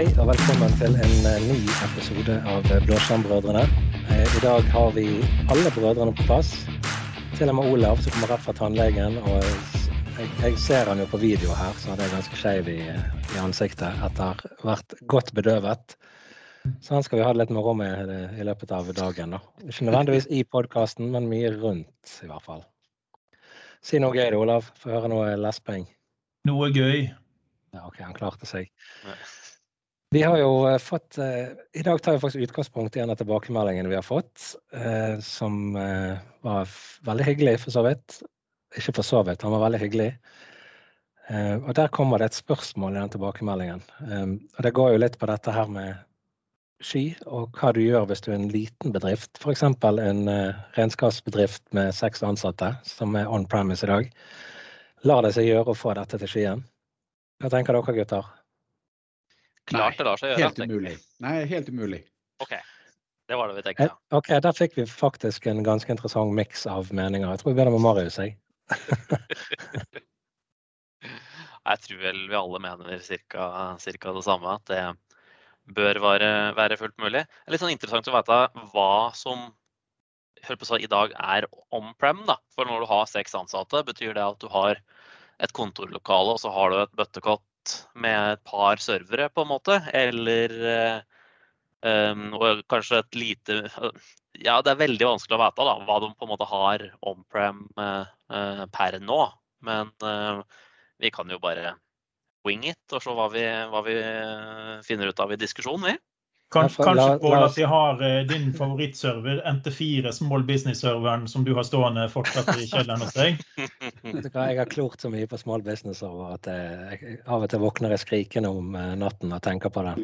Hei og velkommen til en eh, ny episode av Blåskjermbrødrene. Eh, I dag har vi alle brødrene på plass. Til og med Olav som kommer rett fra tannlegen. og Jeg, jeg ser han jo på video her, så han er ganske skeiv i, i ansiktet etter vært godt bedøvet. Så han skal vi ha det litt moro med eh, i løpet av dagen. da. Ikke nødvendigvis i podkasten, men mye rundt, i hvert fall. Si noe gøy, Olav. Få høre noe lesping. Noe gøy. Ja, OK, han klarte seg. Vi har jo eh, fått eh, I dag tar vi faktisk utgangspunkt i en av tilbakemeldingene vi har fått, eh, som var veldig hyggelig, for så vidt. Ikke for så vidt, han var veldig hyggelig. Og der kommer det et spørsmål i den tilbakemeldingen. Eh, og det går jo litt på dette her med sky, og hva du gjør hvis du er en liten bedrift. F.eks. en regnskapsbedrift med seks ansatte, som er on premise i dag. Lar det seg gjøre å få dette til Skien? Hva tenker dere, gutter? Klart det lar seg gjøre. Helt umulig. Nei, helt umulig. Ok, det var det vi tenkte. Ja. Ok, der fikk vi faktisk en ganske interessant miks av meninger. Jeg tror vi begynner med Marius. Jeg. Jeg tror vel vi alle mener cirka, cirka det samme, at det bør være, være fullt mulig. Det er litt sånn interessant å vite hva som hør på så, i dag er on-prem. da. For når du har seks ansatte, betyr det at du har et kontorlokale, og så har du et bøttekott med et par servere, på en måte. Eller eh, um, og kanskje et lite Ja, det er veldig vanskelig å vite da, hva de på en måte har on-prem eh, eh, per nå. Men uh, vi kan jo bare wing it og se hva vi, hva vi eh, finner ut av i diskusjonen, vi. Kanskje la- Pål, la at de har eh, din favorittserver, NT4 Small Business-serveren, som du har stående fortsatt i kjelleren hos deg. Jeg har klort så mye på small Business-server at jeg, jeg av og til våkner jeg skrikende om eh, natten og tenker på det.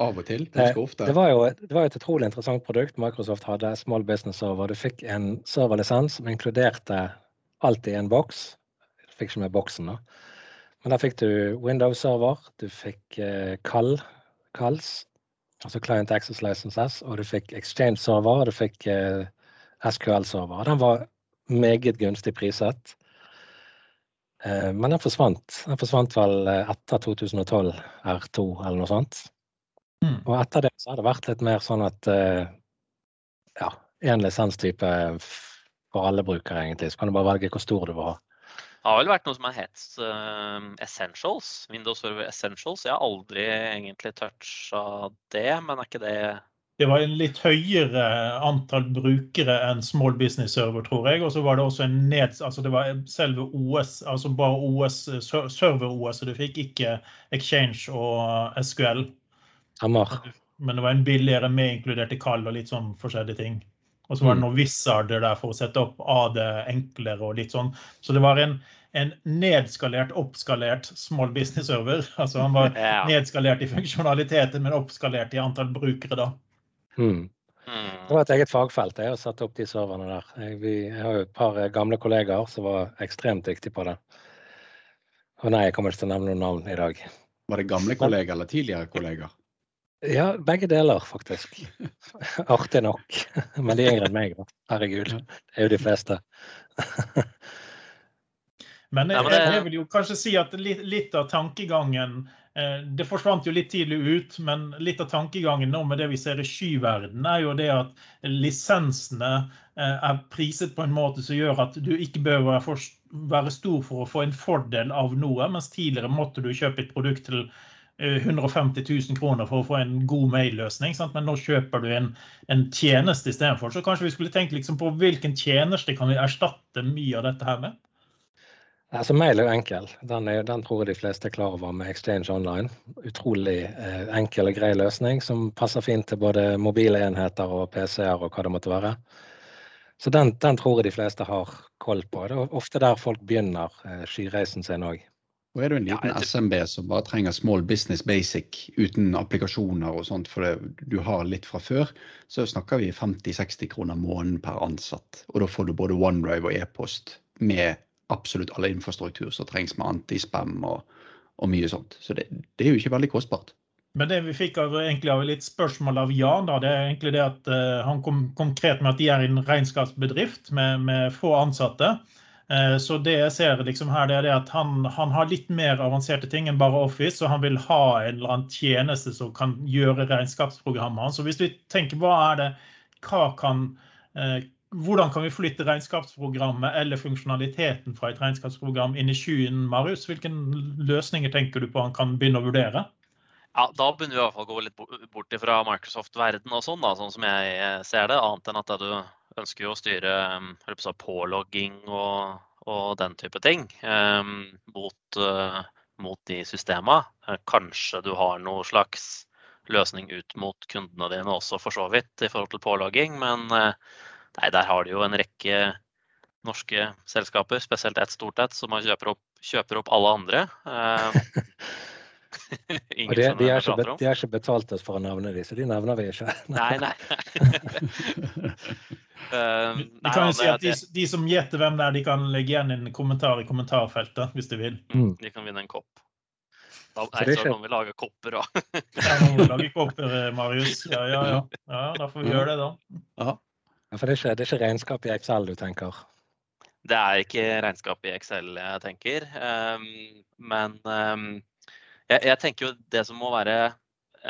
Av og til. Det, Ganske ofte. det, var jo, det var jo et utrolig interessant produkt Microsoft hadde, small business server. Du fikk en serverlisens som inkluderte alt i en boks. Du fikk ikke med boksen, da. Men der fikk du Windows-server, du fikk eh, kall, calls, altså Client Access Licenses, og du fikk Exchange-server, og du fikk eh, SQL-server. Den var meget gunstig priset. Eh, men den forsvant. Den forsvant vel eh, etter 2012 R2 eller noe sånt. Mm. Og etter det så har det vært litt mer sånn at eh, ja, én lisenstype for alle brukere, egentlig. Så kan du bare velge hvor stor du vil ha. Det har vel vært noe som har hett uh, Essentials, Windows Server Essentials. Jeg har aldri egentlig toucha det, men er ikke det Det var en litt høyere antall brukere enn Small Business-server, tror jeg. Og så var det også en ned... Altså det var selve OS, altså bare OS, server-OS, så du fikk ikke Exchange og SQL. Hammer. Men det var en billigere med inkluderte kall og litt sånn forskjellige ting. Og så var det noen wizarder der for å sette opp AD enklere og litt sånn. Så det var en, en nedskalert, oppskalert small business server. Altså han var Ja. nedskalert i funksjonaliteten, men oppskalert i antall brukere, da. Mm. Mm. Det var et eget fagfelt det, å sette opp de serverne der. Jeg, vi, jeg har jo et par eh, gamle kollegaer som var ekstremt dyktige på det. Og nei, jeg kommer ikke til å nevne noen navn i dag. Var det gamle kollegaer eller tidligere kollegaer? Ja, begge deler, faktisk. Artig nok. Men de er yngre enn meg, da. Herregud. Det er jo de fleste. Men jeg, jeg vil jo kanskje si at litt, litt av tankegangen eh, Det forsvant jo litt tidlig ut, men litt av tankegangen nå med det vi ser i skyverden, er jo det at lisensene eh, er priset på en måte som gjør at du ikke bør være, for, være stor for å få en fordel av noe, mens tidligere måtte du kjøpe et produkt til 150 000 kroner for å få en god mailløsning, men nå kjøper du en, en tjeneste istedenfor. Så kanskje vi skulle tenkt liksom på hvilken tjeneste kan vi erstatte mye av dette her med? Altså, Mail er jo enkel. Den, er, den tror jeg de fleste er klar over med Exchange Online. Utrolig eh, enkel og grei løsning som passer fint til både mobile enheter og PC-er og hva det måtte være. Så den, den tror jeg de fleste har koll på. Det er ofte der folk begynner eh, skyreisen sin òg. Og er du en Ja, liten jeg SMB som bare trenger small business basic uten applikasjoner og sånt, for det, du har litt fra før, så snakker vi 50-60 kroner måneden per ansatt. Og da får du både OneDrive og e-post med absolutt alle infrastruktur som trengs med antispam og, og mye sånt. Så det, det er jo ikke veldig kostbart. Men det vi fikk av, egentlig av litt spørsmål av Jan, da, det er egentlig det at uh, han kom konkret med at de er en regnskapsbedrift med, med få ansatte. Eh, så det jeg ser liksom her, det er at han, han, har litt mer avanserte ting enn bare Office, og han vil ha en eller annen tjeneste som kan gjøre regnskapsprogrammet. Så hvis vi tenker hva er det, hva kan, eh, hvordan kan vi flytte regnskapsprogrammet eller funksjonaliteten fra et regnskapsprogram inn i skyen, Marius? Hvilke løsninger tenker du på han kan begynne å vurdere? Ja, Da begynner vi i hvert fall å gå litt bort fra Microsoft-verden og sånn, sånn som jeg ser det. Annet enn at du ønsker jo å styre på pålogging og, og, den type ting um, mot, uh, mot, de systemene. Eh, kanskje du har noe slags løsning ut mot kundene dine også, for så vidt, i forhold til pålogging. Men uh, nei, der har du jo en rekke norske selskaper, spesielt ett stort et, som kjøper opp, kjøper opp alle andre. Uh, det, de, er ikke, de er ikke betalt oss for å nevne dem, så de nevner vi ikke. nei, nei. uh, vi kan jo si at de, de, som gjetter hvem det er, de kan legge igjen en kommentar i kommentarfeltet hvis de vil. Mm. De kan vinne en kopp. Da er det ikke vi lage kopper da. ja, noen lage kopper, eh, Marius. Ja, ja, ja. ja da får vi gjøre det, da. Ja. For det er, ikke, det er ikke regnskap i Excel du tenker? Det er ikke regnskap i Excel jeg tenker. Um, men um, jeg, jeg, tenker jo det som må være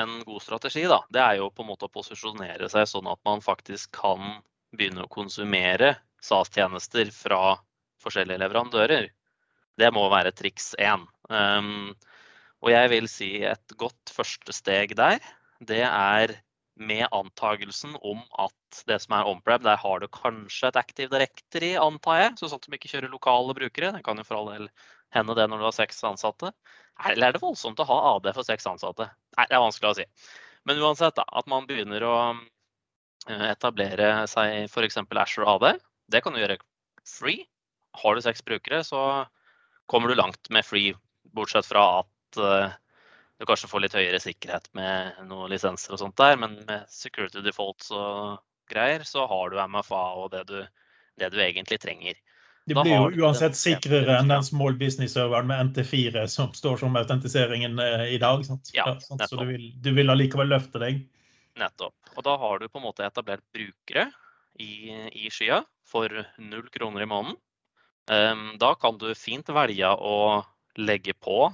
en god strategi, da, det er jo på en måte å posisjonere seg sånn at man faktisk kan begynne å konsumere SAS-tjenester fra forskjellige leverandører. Det må være triks én. Um, og jeg vil si et godt første steg der, det er med antagelsen om at det som er on-prem, der har du kanskje et Active Directory, antar jeg, så sånn de ikke kjører lokale brukere. Det kan jo for all del hende det når du har seks ansatte. Eller er det voldsomt å ha AD for seks ansatte? Nei, det er vanskelig å si. Men uansett, da, at man begynner å etablere seg f.eks. Asher AD. Det kan du gjøre free. Har du seks brukere, så kommer du langt med free, bortsett fra at uh, du kanskje får litt høyere sikkerhet med noen lisenser og sånt der, men med security defaults og greier, så har du MFA og det du, det du egentlig trenger. Det blir jo uansett sikrere enn den small business-serveren med NT4 som står som autentiseringen eh, i dag. Sant? ja, så du vil, du vil allikevel løfte deg. Nettopp. Og da har du på en måte etablert brukere i, i skya for null kroner i måneden. Um, da kan du fint velge å legge på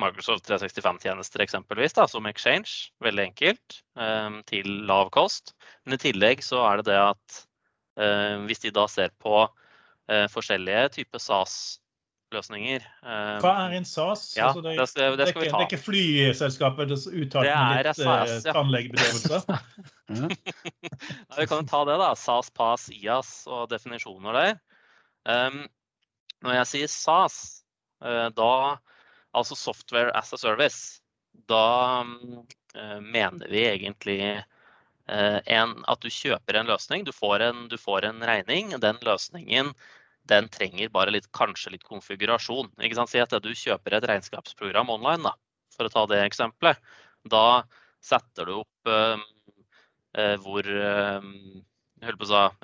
Microsoft 365-tjenester eksempelvis, da, som Exchange, veldig enkelt, um, til lav kost. Men i tillegg så er det det at uh, hvis de da ser på uh, forskjellige typer SAS-løsninger. Eh, Hva er en SAS? Ja, altså det, det, det, skal vi ta. Det er ikke flyselskapet uttalt med litt SAS, ja. tannlegebedøvelse? vi kan ta det, da. SAS, PAS, IAS og definisjoner der. Um, når jeg sier SAS, uh, da altså software as a service, da uh, mener vi egentlig uh, en, at du kjøper en løsning. Du får en, du får en regning. Den løsningen den trenger bare litt, kanskje litt konfigurasjon. Ikke sant? Si at du kjøper et regnskapsprogram online, da, for å ta det eksempelet. Da setter du opp uh, uh, hvor eh,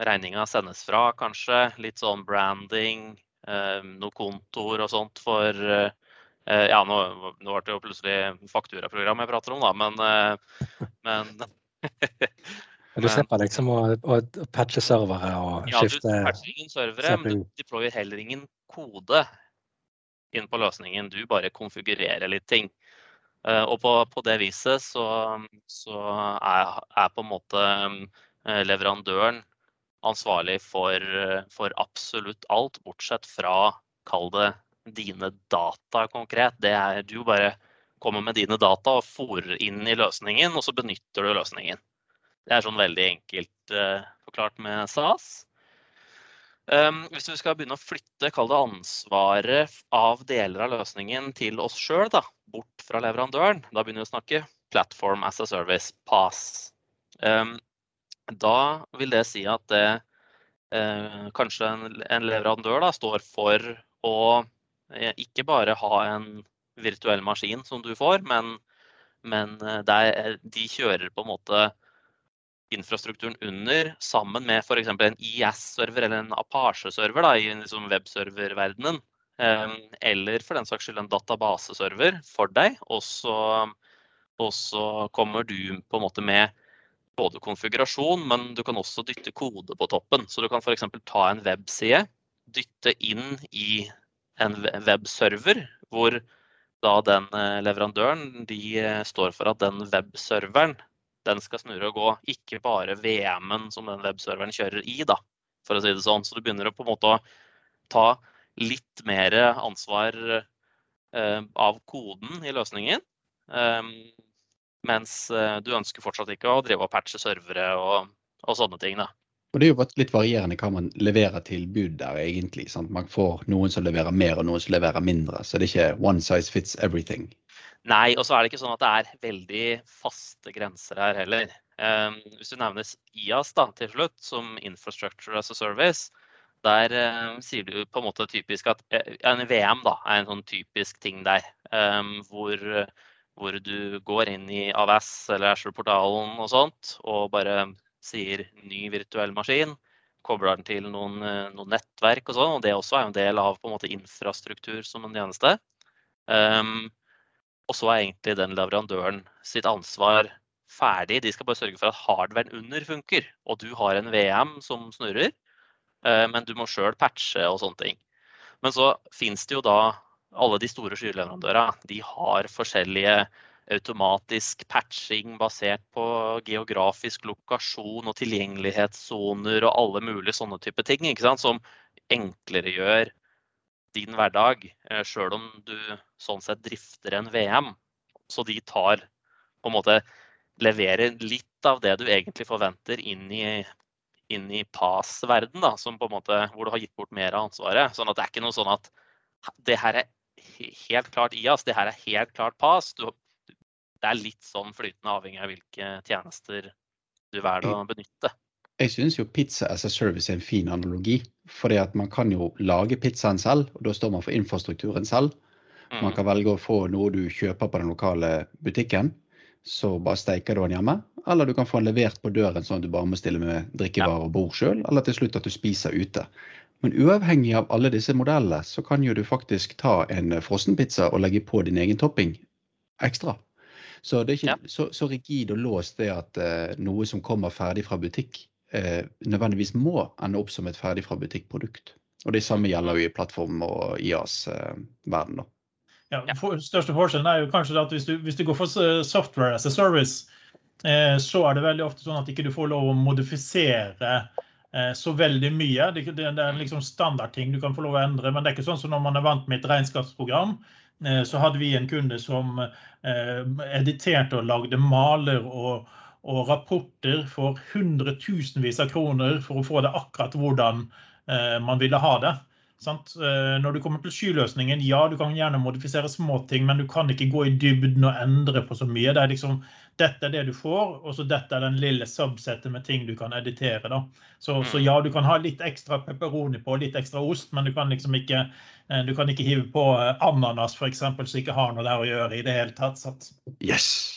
regninga sendes fra, kanskje. Litt sånn branding, noe kontor og sånt for Ja, nå, nå ble det jo plutselig fakturaprogram jeg prater om, da, men, men Du slipper liksom å, å patche servere og ja, skifte Ja, du patcher ingen servere, men du deployer heller ingen kode inn på løsningen. Du bare konfigurerer litt ting. Eh, og på, på det viset så, så er, er, på en måte eh, leverandøren ansvarlig for, for absolutt alt, bortsett fra, kall det, dine data konkret. Det er du bare kommer med dine data og fòrer inn i løsningen, og så benytter du løsningen. Det er sånn veldig enkelt uh, forklart med SAS. Um, hvis vi skal begynne å flytte det ansvaret av deler av løsningen til oss sjøl, bort fra leverandøren, da begynner vi å snakke platform as a service, PAS. Um, da vil det si at det, uh, kanskje en, en leverandør da, står for å uh, ikke bare ha en virtuell maskin som du får, men, men er, de kjører på en måte infrastrukturen under sammen med f.eks. en IS-server eller en Apache-server i liksom webserververdenen. Eller for den saks skyld en databaseserver for deg. Og så, og så kommer du på en måte med både konfigurasjon, men du kan også dytte kode på toppen. Så du kan f.eks. ta en webside dytte inn i en webserver, hvor da den leverandøren de står for at den webserveren den skal snurre og gå, ikke bare VM-en som den webserveren kjører i, da, for å si det sånn. Så du begynner å på en måte ta litt mer ansvar eh, av koden i løsningen. Eh, mens du ønsker fortsatt ikke å drive og patche servere og, og sånne ting. da. Og Det er jo litt varierende hva man leverer tilbud der, egentlig. Sant? Man får noen som leverer mer, og noen som leverer mindre. Så det er ikke one size fits everything. Nei, og så er det ikke sånn at det er veldig faste grenser her heller. Um, hvis du nevner IAS da, til slutt, som Infrastructure as a Service, der um, sier du på en måte typisk at uh, en VM da, er en sånn typisk ting der. Um, hvor, hvor, du går inn i AVS eller Azure-portalen og sånt, og bare sier ny virtuell maskin. Kobler den til noen, noen nettverk og sånn. Og det også er en del av på en måte infrastruktur som en tjeneste. Um, og så er egentlig den leverandøren sitt ansvar ferdig. De skal bare sørge for at hardwaren under funker. Og du har en VM som snurrer, eh, men du må sjøl patche og sånne ting. Men så fins det jo da alle de store skyleverandørene. De har forskjellige automatisk patching basert på geografisk lokasjon og tilgjengelighetssoner og alle mulige sånne type ting. Som enklere gjør din hverdag, eh, sjøl om du sånn sett drifter en VM. Så de tar på en måte leverer litt av det du egentlig forventer inn i, inn i PAS-verden, da, som på en måte, hvor du har gitt bort mer av ansvaret. Sånn at det er ikke noe sånn at det her er helt klart IAS, det her er helt klart PAS. Du, det er litt sånn flytende avhengig av hvilke tjenester du velger å benytte. Jeg syns jo pizza as a service er en fin analogi. fordi at man kan jo lage pizzaen selv, og da står man for infrastrukturen selv. Man mm. kan velge å få noe du kjøper på den lokale butikken, så bare steiker du den hjemme. Eller du kan få den levert på døren sånn at du bare må stille med drikkevarer og bord sjøl. Eller til slutt at du spiser ute. Men uavhengig av alle disse modellene, så kan jo du faktisk ta en frossenpizza og legge på din egen topping ekstra. Så det er ikke ja. så, så, rigid og låst det at uh, noe som kommer ferdig fra butikk, eh, nødvendigvis må ende opp som et ferdig fra butikk-produkt. Og Det samme gjelder jo i plattform- og IAS-verden. Eh, ja, for, største forskjellen er jo kanskje at hvis du, hvis du går for software as a service, eh, så er det veldig ofte sånn at ikke du får lov å modifisere eh, så veldig mye. Det, det, det er liksom standardting du kan få lov å endre, men det er ikke sånn som når man er vant med et regnskapsprogram. Eh, så hadde vi en kunde som eh, editerte og lagde maler og og rapporter for hundretusenvis av kroner for å få det akkurat hvordan eh, man ville ha det. Sant? Eh, når du kommer til skyløsningen, ja, du kan gjerne modifisere småting, men du kan ikke gå i dybden og endre på så mye. Det er liksom, Dette er det du får, og så dette er den lille subsettet med ting du kan editere. da. Så, så ja, du kan ha litt ekstra pepperoni på, litt ekstra ost, men du kan liksom ikke, eh, du kan ikke hive på ananas f.eks., som ikke har noe der å gjøre i det hele tatt. Sant? Yes!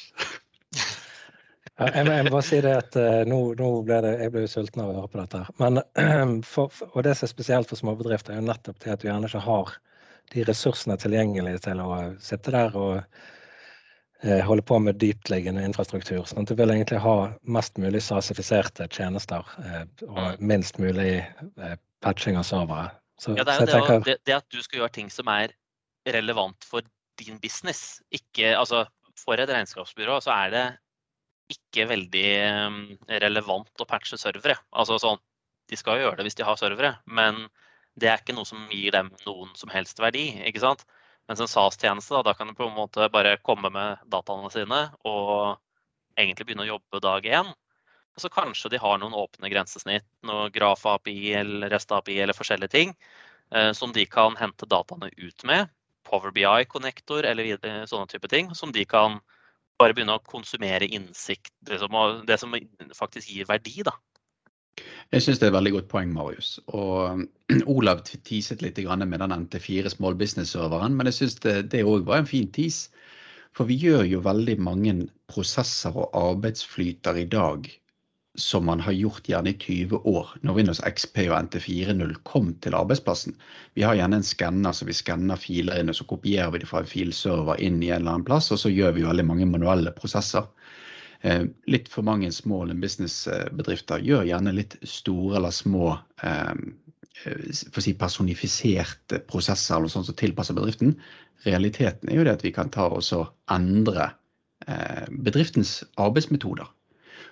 Jeg må, jeg må bare si det at uh, nå, nå, ble det, jeg ble jo sulten av å høre på dette. Men, for, for, og det som er spesielt for småbedrifter, er jo nettopp det at du gjerne ikke har de ressursene tilgjengelig til å sitte der og uh, holde på med dyptliggende infrastruktur. Sånn at du vil egentlig ha mest mulig sasifiserte tjenester uh, og mm. minst mulig patching av servere. Så, ja, det er jo det, tenker... det, det, at du skal gjøre ting som er relevant for din business. Ikke, altså, for et regnskapsbyrå så er det ikke veldig ehm, relevant å patche servere. Altså sånn, De skal jo gjøre det hvis de har servere, men det er ikke noe som gir dem noen som helst verdi. ikke sant? Mens en SAS-tjeneste, da, da, kan du på en måte bare komme med dataene sine og egentlig begynne å jobbe dag én. Og så kanskje de har noen åpne grensesnitt, noe Graf-API eller REST-API eller forskjellige ting eh, som de kan hente dataene ut med. Power BI-konnektor eller sånne type ting som de kan bare begynne å konsumere innsikt, det som, det som faktisk gir verdi. da. Jeg syns det er et veldig godt poeng, Marius. Og Olav teaset litt med den NT4 Small Business-serveren, men jeg syns det òg var en fin tease. For vi gjør jo veldig mange prosesser og arbeidsflyter i dag som man har gjort gjerne i 20 år, når Windows XP og NT4.0 kom til arbeidsplassen. Vi har gjerne en skanner, så vi skanner filer inn, og så kopierer vi det fra en filserver inn i en eller annen plass, og så gjør vi veldig mange manuelle prosesser. Eh, litt for mange small business-bedrifter gjør gjerne litt store eller små eh, å si personifiserte prosesser eller noe sånt som tilpasser bedriften. Realiteten er jo det at vi kan ta og endre bedriftens arbeidsmetoder.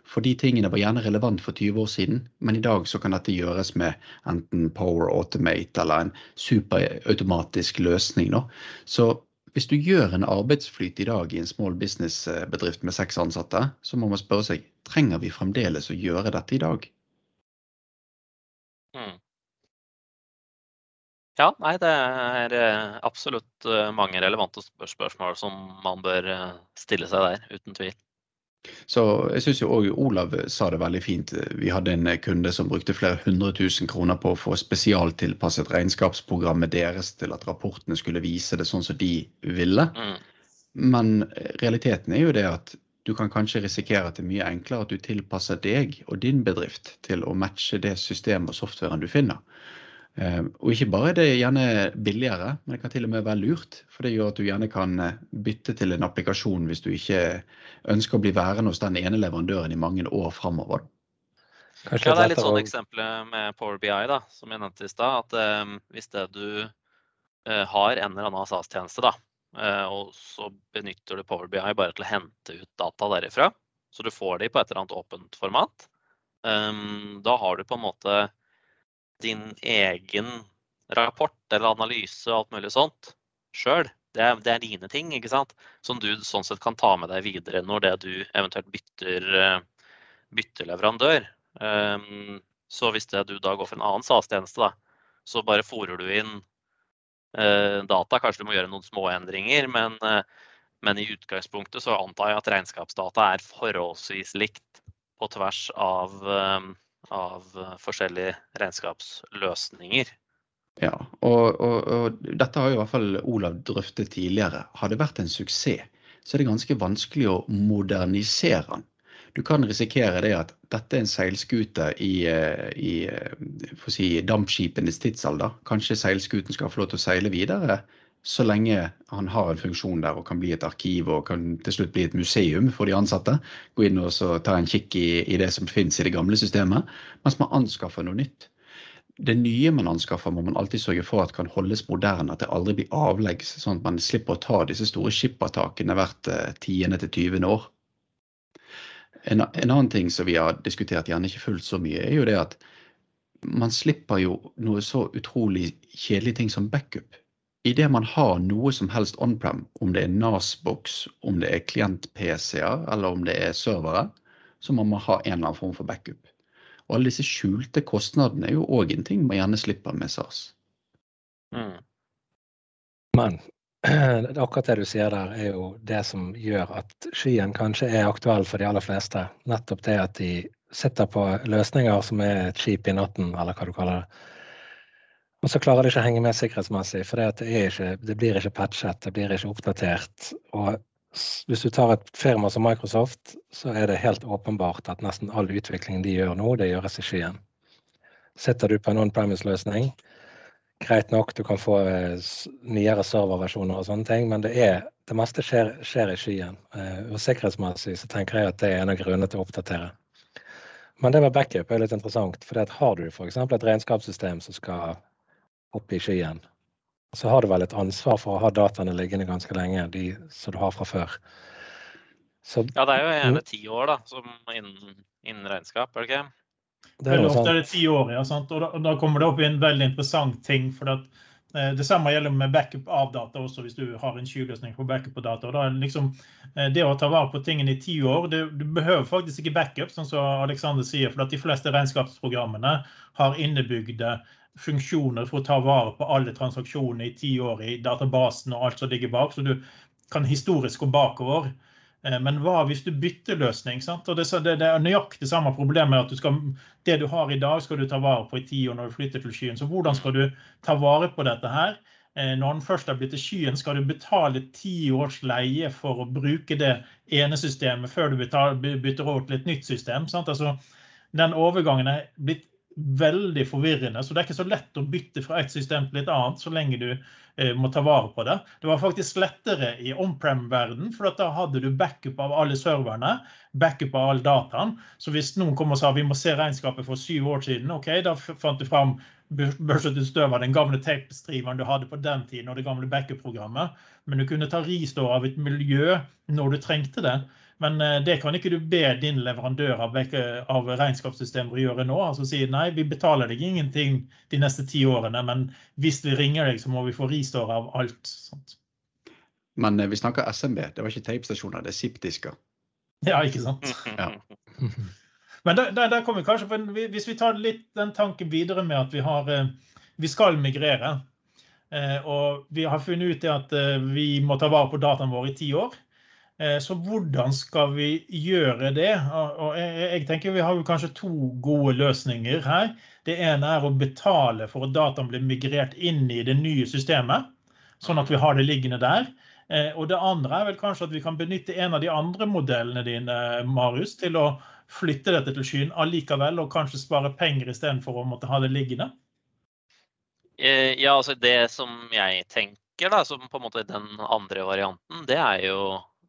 For de tingene var gjerne relevant for 20 år siden, men i dag så kan dette gjøres med enten Power Automate eller en superautomatisk løsning. Nå. Så hvis du gjør en arbeidsflyt i dag i en small business-bedrift med seks ansatte, så må man spørre seg trenger vi fremdeles å gjøre dette i dag. Mm. Ja, nei, det er eh, absolutt eh, mange relevante spørsmål som man bør eh, stille seg der, uten tvil. Så jeg syns jo òg Olav sa det veldig fint. Vi hadde en kunde som brukte flere hundre tusen kroner på å få spesialtilpasset regnskapsprogrammet deres til at rapportene skulle vise det sånn som de ville. Mm. Men realiteten er jo det at du kan kanskje risikere at det er mye enklere at du tilpasser deg og din bedrift til å matche det systemet og softwaren du finner. Eh, og ikke bare er det gjerne billigere, men det kan til og med være lurt. For det gjør at du gjerne kan eh, bytte til en applikasjon hvis du ikke ønsker å bli værende hos den ene leverandøren i mange år framover. Ja, det er litt sånn eksempel med Power BI, da, som jeg nevnte i stad. At eh, hvis det du eh, har en eller annen SAS-tjeneste, da, eh, og så benytter du Power BI bare til å hente ut data derifra, så du får de på et eller annet åpent format, eh, da har du på en måte din egen rapport eller analyse og alt mulig sånt sjøl. Det, det, er dine ting, ikke sant? som du sånn sett kan ta med deg videre når det du eventuelt bytter, eh, bytter leverandør. Um, så hvis det du da går for en annen SAS-tjeneste, så bare fòrer du inn uh, data. Kanskje du må gjøre noen små endringer, men, uh, men, i utgangspunktet så antar jeg at regnskapsdata er forholdsvis likt på tvers av um, av eh, forskjellige regnskapsløsninger. Ja, og, og, og, dette har jo i hvert fall Olav drøftet tidligere. Har det vært en suksess, så er det ganske vanskelig å modernisere den. Du kan risikere det at dette er en seilskute i, eh, i eh, si, dampskipenes tidsalder. Kanskje seilskuten skal få lov til å seile videre så lenge han har en funksjon der og kan bli et arkiv og kan til slutt bli et museum for de ansatte. Gå inn og ta en kikk i, i, det som finnes i det gamle systemet, mens man anskaffer noe nytt. Det nye man anskaffer, må man alltid sørge for at kan holdes moderne, at det aldri blir avleggs, sånn at man slipper å ta disse store skippertakene hvert eh, tiende til tyvende år. En, en, annen ting som vi har diskutert gjerne ikke fullt så mye, er jo det at man slipper jo noe så utrolig kjedelig ting som backup Idet man har noe som helst on-prem, om det er NAS-boks, om det er klient-PC-er eller om det er servere, så må man ha en eller annen form for backup. Og alle disse skjulte kostnadene er jo òg en ting man gjerne slipper med SAS. Mm. Men akkurat det du sier der, er jo det som gjør at skyen kanskje er aktuell for de aller fleste. Nettopp det at de sitter på løsninger som er et skip i natten, eller hva du kaller det og så klarer de ikke å henge med sikkerhetsmessig, for det, ikke, det, blir ikke patchet, det blir ikke oppdatert. Og hvis du tar et firma som Microsoft, så er det helt åpenbart at nesten all utvikling de gjør nå, det gjøres i skyen. Sitter du på en on-premise-løsning, greit nok, du kan få eh, nyere serverversjoner og sånne ting, men det, er, det meste skjer, skjer, i skyen. Eh, og sikkerhetsmessig så tenker jeg at det er en av grunnene til å oppdatere. Men det med backup er litt interessant. for Har du f.eks. et regnskapssystem som skal oppe i skyen. Så har du vel et ansvar for å ha dataene liggende ganske lenge, de som du har fra før. Så, ja, det er jo gjerne ti år da, som innen, innen regnskap, er det ikke? Det er ofte er det ti år, ja. Sant? Og da, da, kommer det opp i en veldig interessant ting. for at eh, det samme gjelder med backup av data også, hvis du har en skyløsning for backup på data. og da er liksom, eh, Det å ta vare på tingene i ti år det, Du behøver faktisk ikke backup, sånn som Alexander sier, for at de fleste regnskapsprogrammene har innebygde funksjoner for å ta vare på alle transaksjoner i ti år i databasen og alt som ligger bak, så du kan historisk gå bakover. Eh, men hva hvis du bytter løsning? Sant? Og det, det, det er nøyaktig samme problem med at du skal, det du har i dag, skal du ta vare på i ti år når du flytter til skyen. Så hvordan skal du ta vare på dette her? Eh, når den først er blitt til skyen, skal du betale ti års leie for å bruke det ene systemet før du bytter over til et nytt system. Sant? Altså, den overgangen er blitt veldig forvirrende. Så det er ikke så lett å bytte fra et system til et annet så lenge du eh, må ta vare på det. Det var faktisk lettere i on-prem-verden, for da hadde du backup av alle serverne. Backup av all dataen. Så hvis noen kom og sa vi må se regnskapet for syv år siden, ok, da fant du fram børset den gamle tapestriveren du hadde på den tiden, og det gamle backup-programmet. Men du kunne ta ristår av et miljø når du trengte det. Men eh, det kan ikke du be din leverandør av, av regnskapssystemer gjøre nå. altså si nei, vi betaler deg ingenting de neste ti årene, men hvis vi ringer deg, så må vi få ristår av alt. Sånt. Men eh, vi snakker SMB, det var ikke tapestasjoner, det er ZIP-disker. Ja, ikke sant. Ja. Men der, der, der kommer vi kanskje, for Hvis vi tar litt den tanken videre med at vi, har, eh, vi skal migrere, og vi har funnet ut at vi må ta vare på dataene våre i ti år, så hvordan skal vi gjøre det? Og jeg tenker Vi har kanskje to gode løsninger her. Det ene er å betale for at dataen blir migrert inn i det nye systemet, sånn at vi har det liggende der. Eh, og det andre er vel kanskje at vi kan benytte en av de andre modellene dine, Marius, til å flytte dette til skyen allikevel, og kanskje spare penger istedenfor å måtte ha det liggende? Eh, ja, altså det som jeg tenker, da, som på en måte den andre varianten, det er jo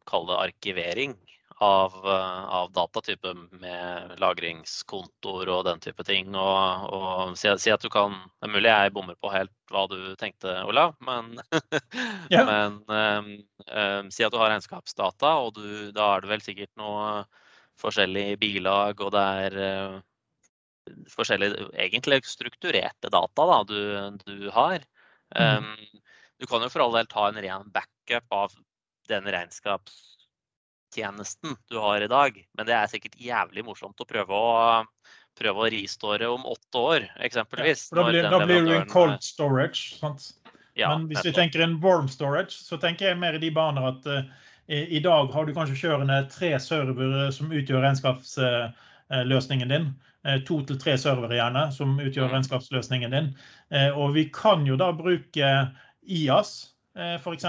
kall det arkivering av, eh, av datatype med lagringskontoer og den type ting. Og, og si, si, at du kan Det er mulig jeg bommer på helt hva du tenkte, Olav, men, ja. men um, um, si at du har regnskapsdata, og du, da er det vel sikkert noe forskjellig bilag, og det er uh, forskjellige egentlig strukturerte data da, du, du har. Um. Du kan jo for all del ta en ren backup av den regnskapstjenesten du har i dag. Men det er sikkert jævlig morsomt å prøve å, prøve å riståre om åtte år, eksempelvis. Ja, da blir, da blir du en cold storage. Sant? Ja, Men hvis vi tenker en warm storage, så tenker jeg mer i de baner at uh, i dag har du kanskje kjørende tre servere som utgjør regnskapsløsningen din. Uh, to til tre servere gjerne, som utgjør mm. regnskapsløsningen din. Og vi kan jo da bruke IAS, f.eks.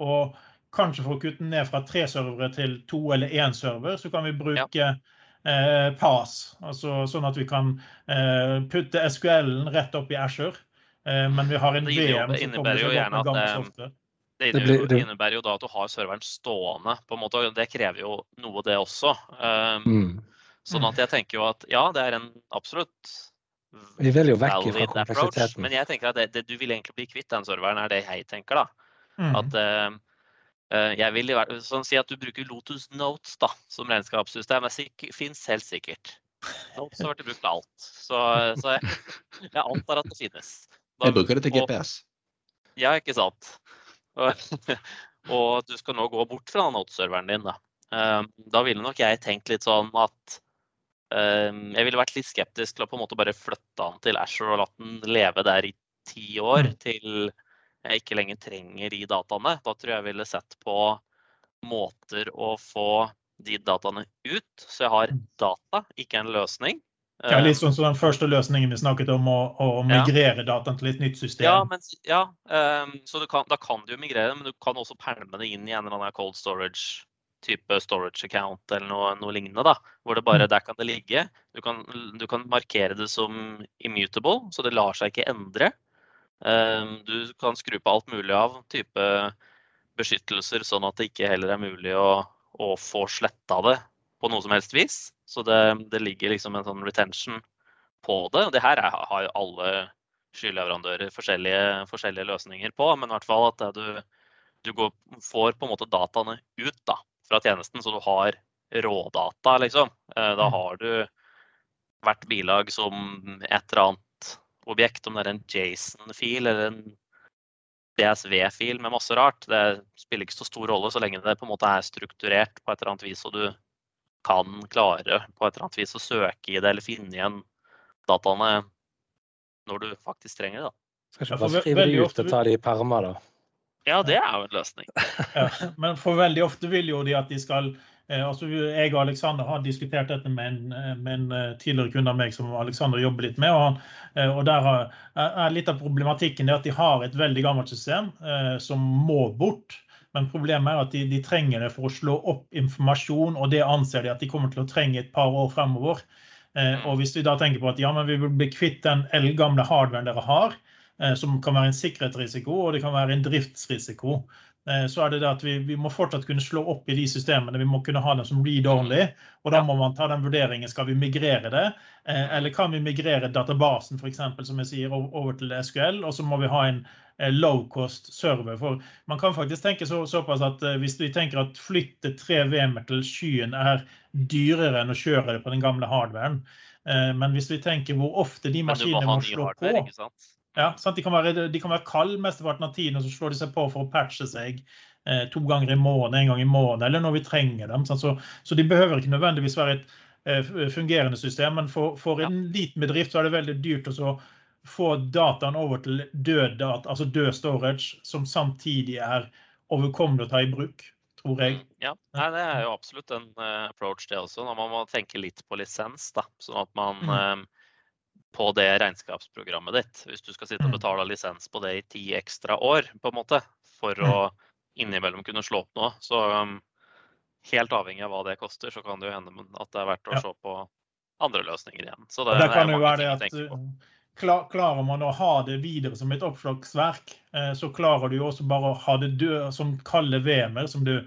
Og Kanskje for å kutte ned fra tre servere til to eller én server, så kan vi bruke ja. eh, PAS. Altså, sånn at vi kan eh, putte SQL-en rett opp i Asher. Eh, men vi har en VM som kommer til å opp med gamle software. Det innebærer, jo da at du har serveren stående, på en måte, og det krever jo noe, det også. Um, mm. Sånn at jeg tenker jo at ja, det er en absolutt vi vil jo vekk fra kompleksiteten. Men jeg tenker at det, det, du vil egentlig bli kvitt den serveren, er det jeg tenker. da. Mm. At uh, Eh, jeg vil sånn, si at du bruker Lotus Notes da, som regnskapssystem. Det fins helt sikkert. Notes har vært brukt til alt. Så, så jeg, jeg, antar at det finnes. Da, jeg bruker det til GPS. Og, ja, ikke sant. Og, og, du skal nå gå bort fra Notes-serveren din. Da. Um, da ville nok jeg tenkt litt sånn at um, Jeg ville vært litt skeptisk til å på en måte bare flytte den til Asher og latt den leve der i ti år. Mm. til jeg ikke lenger trenger i dataene. Da tror jeg jeg ville sett på måter å få de dataene ut. Så jeg har data, ikke en løsning. Ja, Litt sånn som den første løsningen vi snakket om, å, å migrere ja. dataen til et nytt system. Ja, men, ja um, så kan, da kan du jo migrere, men du kan også pælme det inn i en eller annen cold storage type storage account eller noe, noe lignende. da, Hvor det bare mm. der kan det ligge. Du kan, du kan markere det som immutable, så det lar seg ikke endre. Ehm, du kan skru på alt mulig av type beskyttelser, sånn at det ikke heller er mulig å, å få sletta det på noe som helst vis. Så det, det, ligger liksom en sånn retention på det. Og det her er, har jo alle skyleverandører forskjellige, forskjellige, løsninger på, men i hvert fall at du, du går, får på en måte dataene ut da, fra tjenesten, så du har rådata, liksom. Eh, da mm. har du hvert bilag som et eller annet objekt, om det er en Jason-fil eller en DSV-fil med masse rart. Det spiller ikke så stor rolle så lenge det på en måte er strukturert på et eller annet vis, og du kan klare på et eller annet vis å søke i det eller finne igjen dataene når du faktisk trenger det. Skal ikke bare skrive de ut og ta de i permer, da? Ja, det er jo en løsning. ja, men for veldig ofte vil jo de at de skal altså, jeg og Alexander har diskutert dette med en, eh, med en, eh, tidligere kunde av meg som Alexander jobber litt med. Og, han, og der er litt av problematikken at de har et veldig gammelt system eh, som må bort. Men problemet er at de, de, trenger det for å slå opp informasjon, og det anser de at de kommer til å trenge et par år fremover. Eh, og hvis vi da tenker på at ja, men vi vil bli kvitt den eldgamle hardwaren dere har, eh, som kan være en sikkerhetsrisiko og det kan være en driftsrisiko, eh, så er det det at vi, vi, må fortsatt kunne slå opp i de systemene. Vi må kunne ha dem som read-only. Og da må man ta den vurderingen. Skal vi migrere det, eller kan vi migrere databasen for eksempel, som jeg sier, over til SQL? Og så må vi ha en low cost server. For man kan faktisk tenke så, såpass at hvis vi tenker at flytte tre VM-er til skyen er dyrere enn å kjøre det på den gamle hardwaren. Eh, men hvis vi tenker hvor ofte de maskinene må, må slå hardware, på ja? De kan være, de være kalde mesteparten av tiden, og så slår de seg på for å patche seg eh, to ganger i måneden, en gang i måneden, eller når vi trenger dem. Så, så, de behøver ikke nødvendigvis være et eh, fungerende system, men for, for en liten bedrift så er det veldig dyrt å få dataen over til død, data, altså død storage, som samtidig er overkommelig å ta i bruk tror jeg. Ja, Nei, det er jo absolutt en uh, approach, det også. Når man må tenke litt på lisens. da, Sånn at man mm. uh, på det regnskapsprogrammet ditt, hvis du skal sitte og mm. betale lisens på det i ti ekstra år, på en måte, for mm. å innimellom kunne slå opp noe, så um, helt avhengig av hva det koster, så kan det jo hende at det er verdt å ja. se på andre løsninger igjen. Så det, det kan jo være det at Klarer man å ha det videre som et oppslagsverk, eh, så klarer du jo også bare å ha det død som kalde VM-er, som du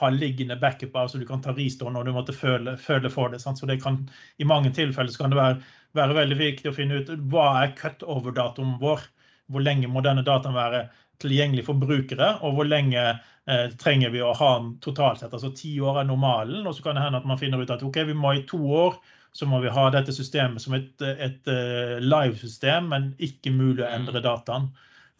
har liggende backup av, så du kan ta restore når du måtte føle, føle for det. Sant? Så det kan, I mange tilfeller kan det være, være, veldig viktig å finne ut hva er cut-over-datoen vår. Hvor lenge må denne dataen være tilgjengelig for brukere, og hvor lenge eh, trenger vi å ha den totalt sett. Altså Ti år er normalen, og så kan det hende at man finner ut at ok, vi må i to år så må vi ha dette systemet som et, et eh, live-system, men ikke mulig å endre dataen.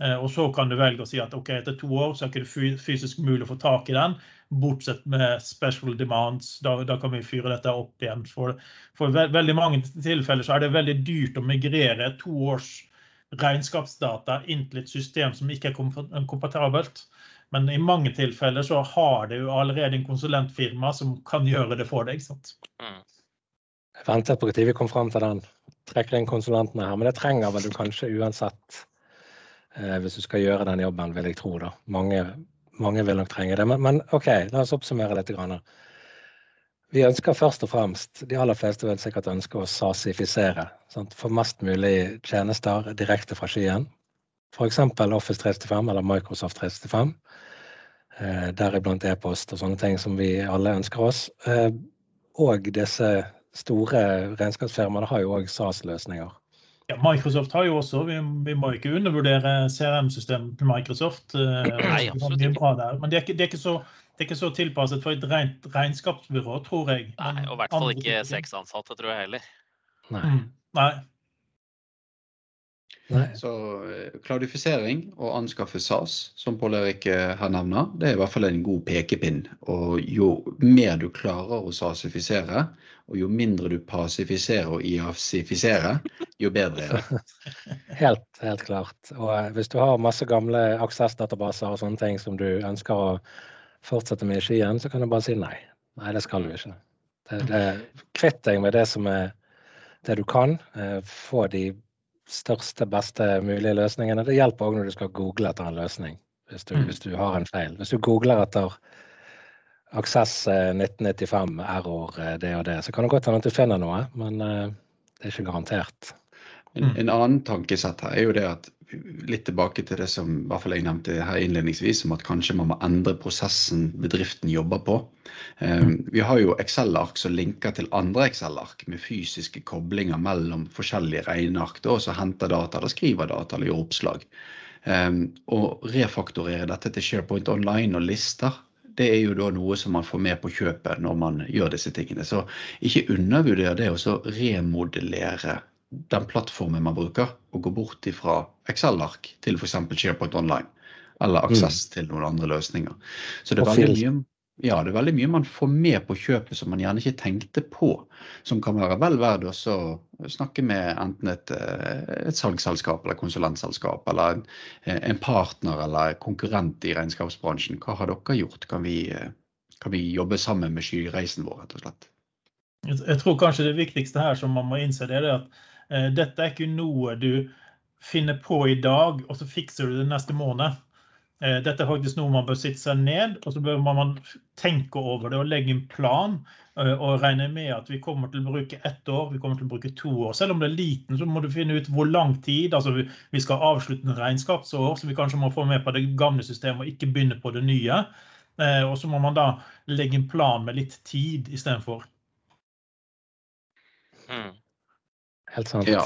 Eh, og så kan du velge å si at ok, etter to år så er det ikke fysisk mulig å få tak i den, bortsett med special demands. Da, da kan vi fyre dette opp igjen. For, for veldig mange tilfeller så er det veldig dyrt å migrere to års regnskapsdata inn til et system som ikke er kompatabelt. Men i mange tilfeller så har det jo allerede en konsulentfirma som kan gjøre det for deg. sant? Mm. Jeg ventet på når vi kom fram til den. Trekker inn konsulentene her. Men det trenger vel du kanskje uansett eh, hvis du skal gjøre den jobben, vil jeg tro. da. Mange, mange vil nok trenge det. Men, men, OK, la oss oppsummere litt. Grann. Vi ønsker først og fremst, de aller fleste vil sikkert ønske å sasifisere. Sant? Få mest mulig tjenester direkte fra skyen. F.eks. Office 365 eller Microsoft 365. Eh, Deriblant e-post og sånne ting som vi alle ønsker oss. Eh, og disse store regnskapsfirmaene har jo òg SAS-løsninger. Ja, Microsoft har jo også, vi, vi må ikke undervurdere CRM-systemet til Microsoft. Eh, Nei, absolutt ikke. Men det er ikke, det, er ikke så, det er ikke, så, tilpasset for et rent regnskapsbyrå, tror jeg. Nei, Og i hvert fall ikke seks ansatte, tror jeg heller. Nei. Mm. Nei. Nei. Så klaudifisering klarifisering og anskaffe SAS, som Pål Erik har her nevner, det er i hvert fall en god pekepinn. Og jo mer du klarer å sasifisere, og jo mindre du pasifiserer og iasifiserer, jo bedre er det. Helt, helt klart. Og eh, hvis du har masse gamle aksessdatabaser og sånne ting som du ønsker å fortsette med i skyen, så kan du bare si nei. Nei, det skal du ikke. Det, det, kvitt deg med det som er det du kan. Få de største, beste mulige løsningene. Det hjelper òg når du skal google etter en løsning, hvis du, mm. hvis du, har en feil. Hvis du googler etter Aksess 1995, eh, error det og det, så kan det godt hende at du finner noe, men eh, det er ikke garantert. En, en annen tankesett her er jo det at litt tilbake til det som i hvert fall jeg nevnte her innledningsvis, om at kanskje man må endre prosessen bedriften jobber på. Um, vi har jo Excel-ark som linker til andre Excel-ark med fysiske koblinger mellom forskjellige regneark. Og så henter data, eller skriver data eller gjør oppslag. Um, og refaktorere dette til SharePoint Online og lister, det er jo da noe som man får med på kjøpet når man gjør disse tingene. Så ikke undervurder det å remodellere den plattformen man bruker, og gå bort fra Excel-ark til f.eks. SharePoint Online. Eller aksess mm. til noen andre løsninger. Så det er, veldig mye, ja, det er veldig mye man får med på kjøpet som man gjerne ikke tenkte på. Som kan være vel verdt å snakke med enten et, eh, et salgsselskap eller konsulentselskap, eller en, en, partner eller konkurrent i regnskapsbransjen. Hva har dere gjort? Kan vi, eh, kan vi jobbe sammen med skyreisen vår, rett og slett? Jeg tror kanskje det viktigste her som man må innse, det er at Eh, dette er ikke noe du finner på i dag, og så fikser du det neste måned. Eh, dette er faktisk noe man bør sitte seg ned og så bør man tenke over det og legge en plan. Eh, og regne med at vi kommer til å bruke ett år, vi kommer til å bruke to år. Selv om det er liten, så må du finne ut hvor lang tid. altså Vi skal avslutte en regnskapsår, så vi kanskje må få med på det gamle systemet og ikke begynne på det nye. Eh, og så må man da legge en plan med litt tid istedenfor. Mm. Helt sant. Ja.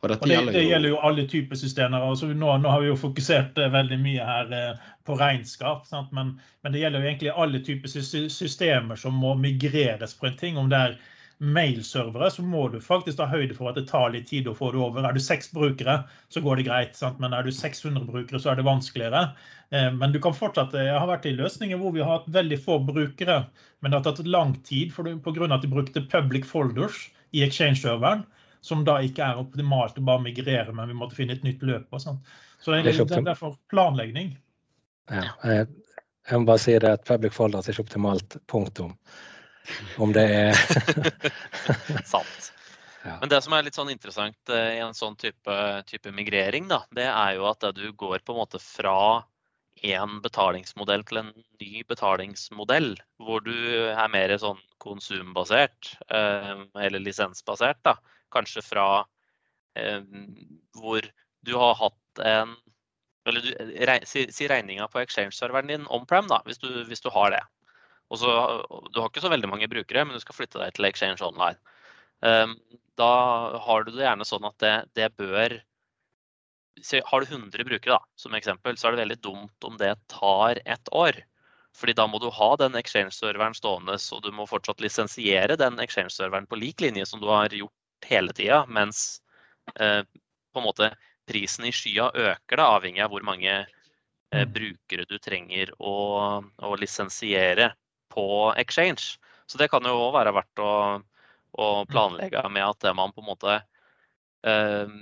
Og, og det, det, gjelder jo alle typer systemer. Altså nå, nå, har vi jo fokusert eh, veldig mye her eh, på regnskap. Men, men, det gjelder jo egentlig alle typer systemer som må migreres på en ting. Om det er mailservere, så må du faktisk ta høyde for at det tar litt tid å få det over. Er du seks brukere, så går det greit. Sant? Men er du 600 brukere, så er det vanskeligere. Eh, men du kan fortsatt, jeg har vært i løsninger hvor vi har hatt veldig få brukere, men det har tatt lang tid pga. at de brukte public folders i Exchange-serveren som da ikke er optimalt å bare migrere, men vi måtte finne et nytt løp. og sånt. Så det, det, er derfor planlegging. Ja, jeg, jeg må bare si det at public folders er ikke optimalt. Punktum. Om det er Sant. Ja. Men det som er litt sånn interessant eh, i en sånn type, type, migrering, da, det er jo at du går på en måte fra én betalingsmodell til en ny betalingsmodell, hvor du er mer sånn konsumbasert eh, eller lisensbasert. da, kanskje fra eh, hvor du har hatt en Eller du, re, si, si, regninga på exchange-serveren din on-prem, da, hvis du, hvis du, har det. Og så, Du har ikke så veldig mange brukere, men du skal flytte deg til Exchange Online. Eh, da har du det gjerne sånn at det, det bør Har du 100 brukere, da, som eksempel, så er det veldig dumt om det tar ett år. Fordi da må du ha den Exchange-serveren stående, så du må fortsatt lisensiere den Exchange-serveren på lik linje som du har gjort hele tida, mens eh, på en måte prisen i skya øker, da, avhengig av hvor mange eh, mm. brukere du trenger å, å, lisensiere på exchange. Så det kan jo òg være verdt å, å, mm. planlegge med at man på en måte eh,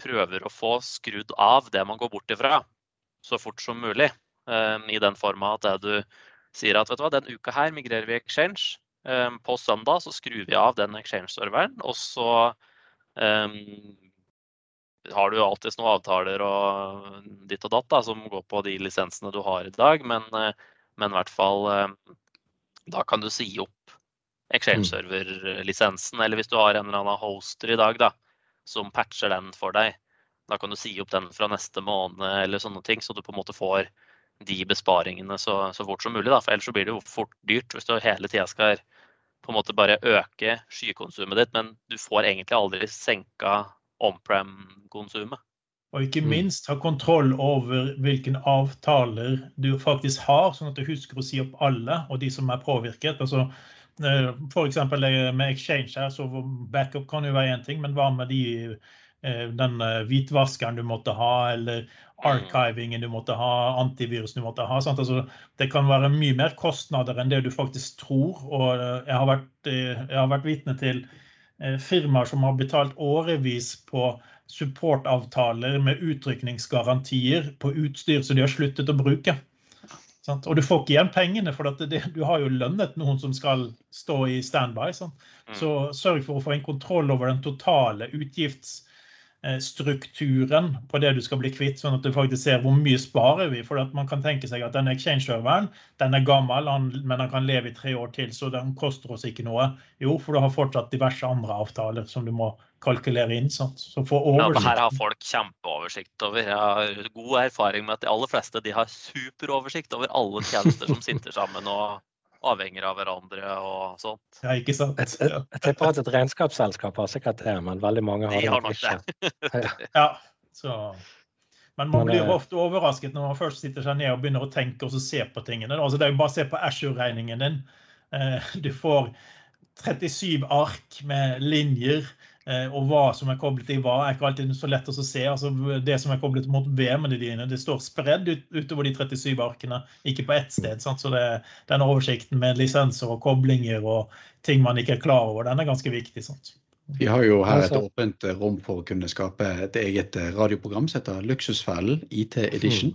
prøver å få skrudd av det man går bort ifra, så fort som mulig. Eh, I den forma at du sier at vet du hva, den uka her migrerer vi exchange. Ehm, på søndag så skrur vi av den exchange-serveren, og så um, har du jo alltids noen avtaler og ditt og datt da, som går på de lisensene du har i dag, men, eh, men i hvert fall ehm, da kan du si opp exchange-server-lisensen. Eller hvis du har en eller annen hoster i dag da, som patcher den for deg, da kan du si opp den fra neste måned eller sånne ting, så du på en måte får de besparingene så, så fort som mulig. Da. For ellers så blir det jo fort dyrt hvis du hele tida skal på en måte bare øke skykonsumet ditt, men du får egentlig aldri senka on-prem-konsumet. Og ikke mm. minst ha kontroll over hvilke avtaler du faktisk har, sånn at du husker å si opp alle og de som er påvirket. Altså, eh, F.eks. med Exchange her, så backup kan jo være én ting, men hva med de Eh, den eh, hvitvaskeren du måtte ha, eller archivingen du måtte ha, antivirusen du måtte ha. Altså, det kan være mye mer kostnader enn det du faktisk tror. Og eh, jeg har vært, jeg har vært vitne til firmaer som har betalt årevis på supportavtaler med utrykningsgarantier på utstyr som de har sluttet å bruke. Og du får ikke igjen pengene, for det, du har jo lønnet noen som skal stå i standby. Mm. Så sørg for å få en kontroll over den totale utgifts Eh, strukturen på det du skal bli kvitt, sånn at du faktisk ser hvor mye sparer vi. For at man kan tenke seg at denne exchange-serveren den er gammel, men den kan leve i tre år til, så den koster oss ikke noe. Jo, for du har fortsatt diverse andre avtaler som du må kalkulere inn. Sant? Så få oversikt. Ja, her har folk kjempeoversikt over. Jeg har god erfaring med at de aller fleste de har superoversikt over alle tjenester som sitter sammen. og avhenger av hverandre og sånt. Ja, ikke sant. Jeg, tipper at et regnskapsselskap har sikkert det, men veldig mange har, har det ikke. ja, så... Men man blir eh, ofte overrasket når man først sitter seg ned og begynner å tenke og se på tingene. Altså, det er jo bare å se på Ashore-regningen din. Eh, du får 37 ark med linjer og hva som er koblet til hva, er ikke alltid så lett å se. Altså, det som er koblet mot VM-ene dine, det står spredd ut, utover de 37 arkene, ikke på ett sted. Sant? Så det, den oversikten med lisenser og koblinger og ting man ikke er klar over, den er ganske viktig. Sant? Vi har jo her et åpent rom for å kunne skape et eget eh, radioprogram som heter Luksusfellen IT Edition.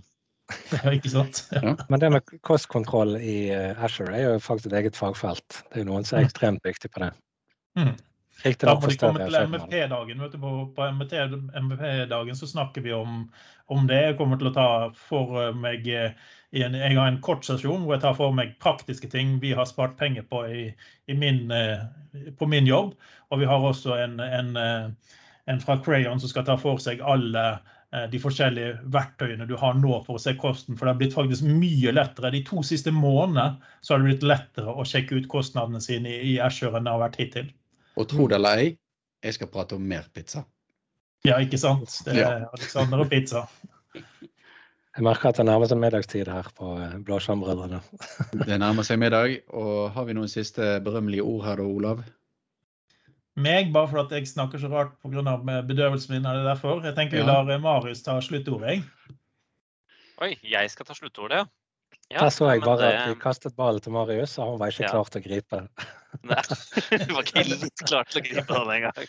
Ja, ikke sant? Ja. Men det med kostkontroll i eh, Asher er jo faktisk et eget fagfelt. Det er jo noen som er ekstremt viktig på det. Mm. Da må de komme til. MVP-dagen. På, på MVP-dagen så snakker vi om, om det. Jeg kommer til å ta for meg eh, i en, Jeg har en kort sesjon hvor jeg tar for meg praktiske ting vi har spart penger på i, i min, eh, på min jobb. Og vi har også en, en, eh, en fra Crayon som skal ta for seg alle de forskjellige verktøyene du har nå for å se kosten. For det har blitt faktisk mye lettere. De to siste månedene så har det blitt lettere å sjekke ut kostnadene sine i, i Azure enn det har vært hittil. Og tro det eller ei, jeg skal prate om mer pizza. Ja, ikke sant? Det Ja. er Alexander og pizza. Jeg merker at det nærmer seg middagstid her på eh, Blåskjermbrødrene. Det nærmer seg middag, og har vi noen siste berømmelige ord her da, Olav? Meg, bare for at jeg snakker så rart pga. bedøvelsen min. er det derfor. Jeg tenker vi lar Marius ta sluttordet. jeg. Oi, jeg skal ta sluttordet, ja. ja. Der så jeg bare det- at vi kastet ballen til Marius, og han var ikke Ja. klar til å gripe. Nei, du var ikke litt klar til å gripe den engang.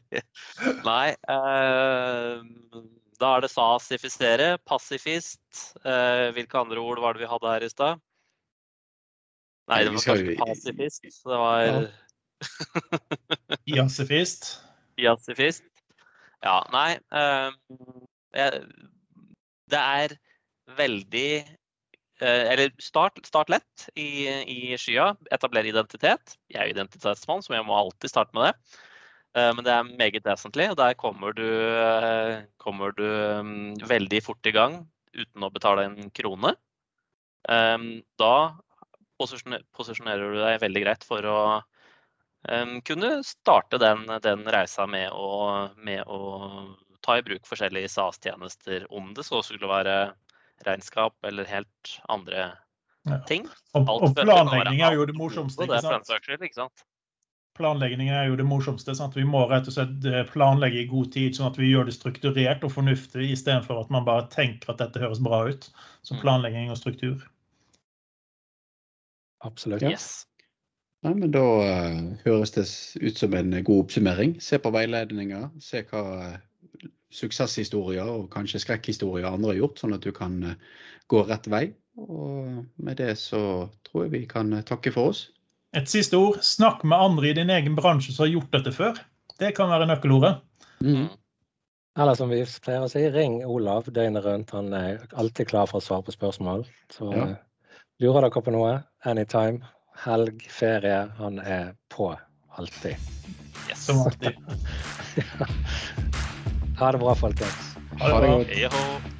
Nei. Eh, da er det sasifisere, passifist. Eh, hvilke andre ord var det vi hadde her i stad? Nei, det var kanskje passifist, pasifist. Det var Ja. Jazzifist. Jazzifist. Ja, nei eh, Det er veldig Eller start, start lett i, i skya. Etablere identitet. Jeg er identitetsmann, så jeg må alltid starte med det. Eh, men det er meget vesentlig, og der kommer du, eh, kommer du mm, veldig fort i gang uten å betale en krone. Eh, da posisjonerer du deg veldig greit for å kunne starte den, den reisa med å, med å ta i bruk forskjellige SAS-tjenester, om det så skulle være regnskap eller helt andre Ja. ting. Og, og være planlegging er jo det morsomste. ikke sant? skyld, ikke sant? Planlegging er jo det morsomste. sant? Vi må rett og slett eh, planlegge i god tid, sånn at vi gjør det strukturert og fornuftig, istedenfor at man bare tenker at dette høres bra ut. Så Mm. planlegging og struktur. Absolutt. Yes. Nei, men Da eh, høres det ut som en god oppsummering. Se på veiledninger. Se hva suksesshistorier og kanskje skrekkhistorier andre har gjort, sånn at du kan eh, gå rett vei. Og med det så tror jeg vi kan eh, takke for oss. Et siste ord. Snakk med andre i din egen bransje som har gjort dette før. Det kan være nøkkelordet. Mm. Eller som vi pleier å si, ring Olav døgnet rundt. Han er alltid klar for å svare på spørsmål. Så Ja. eh, lurer dere på noe, anytime. Helg, ferie. Han er på alltid. yes. Som alltid. Ha det bra, folkens. Ha det bra. Ha det.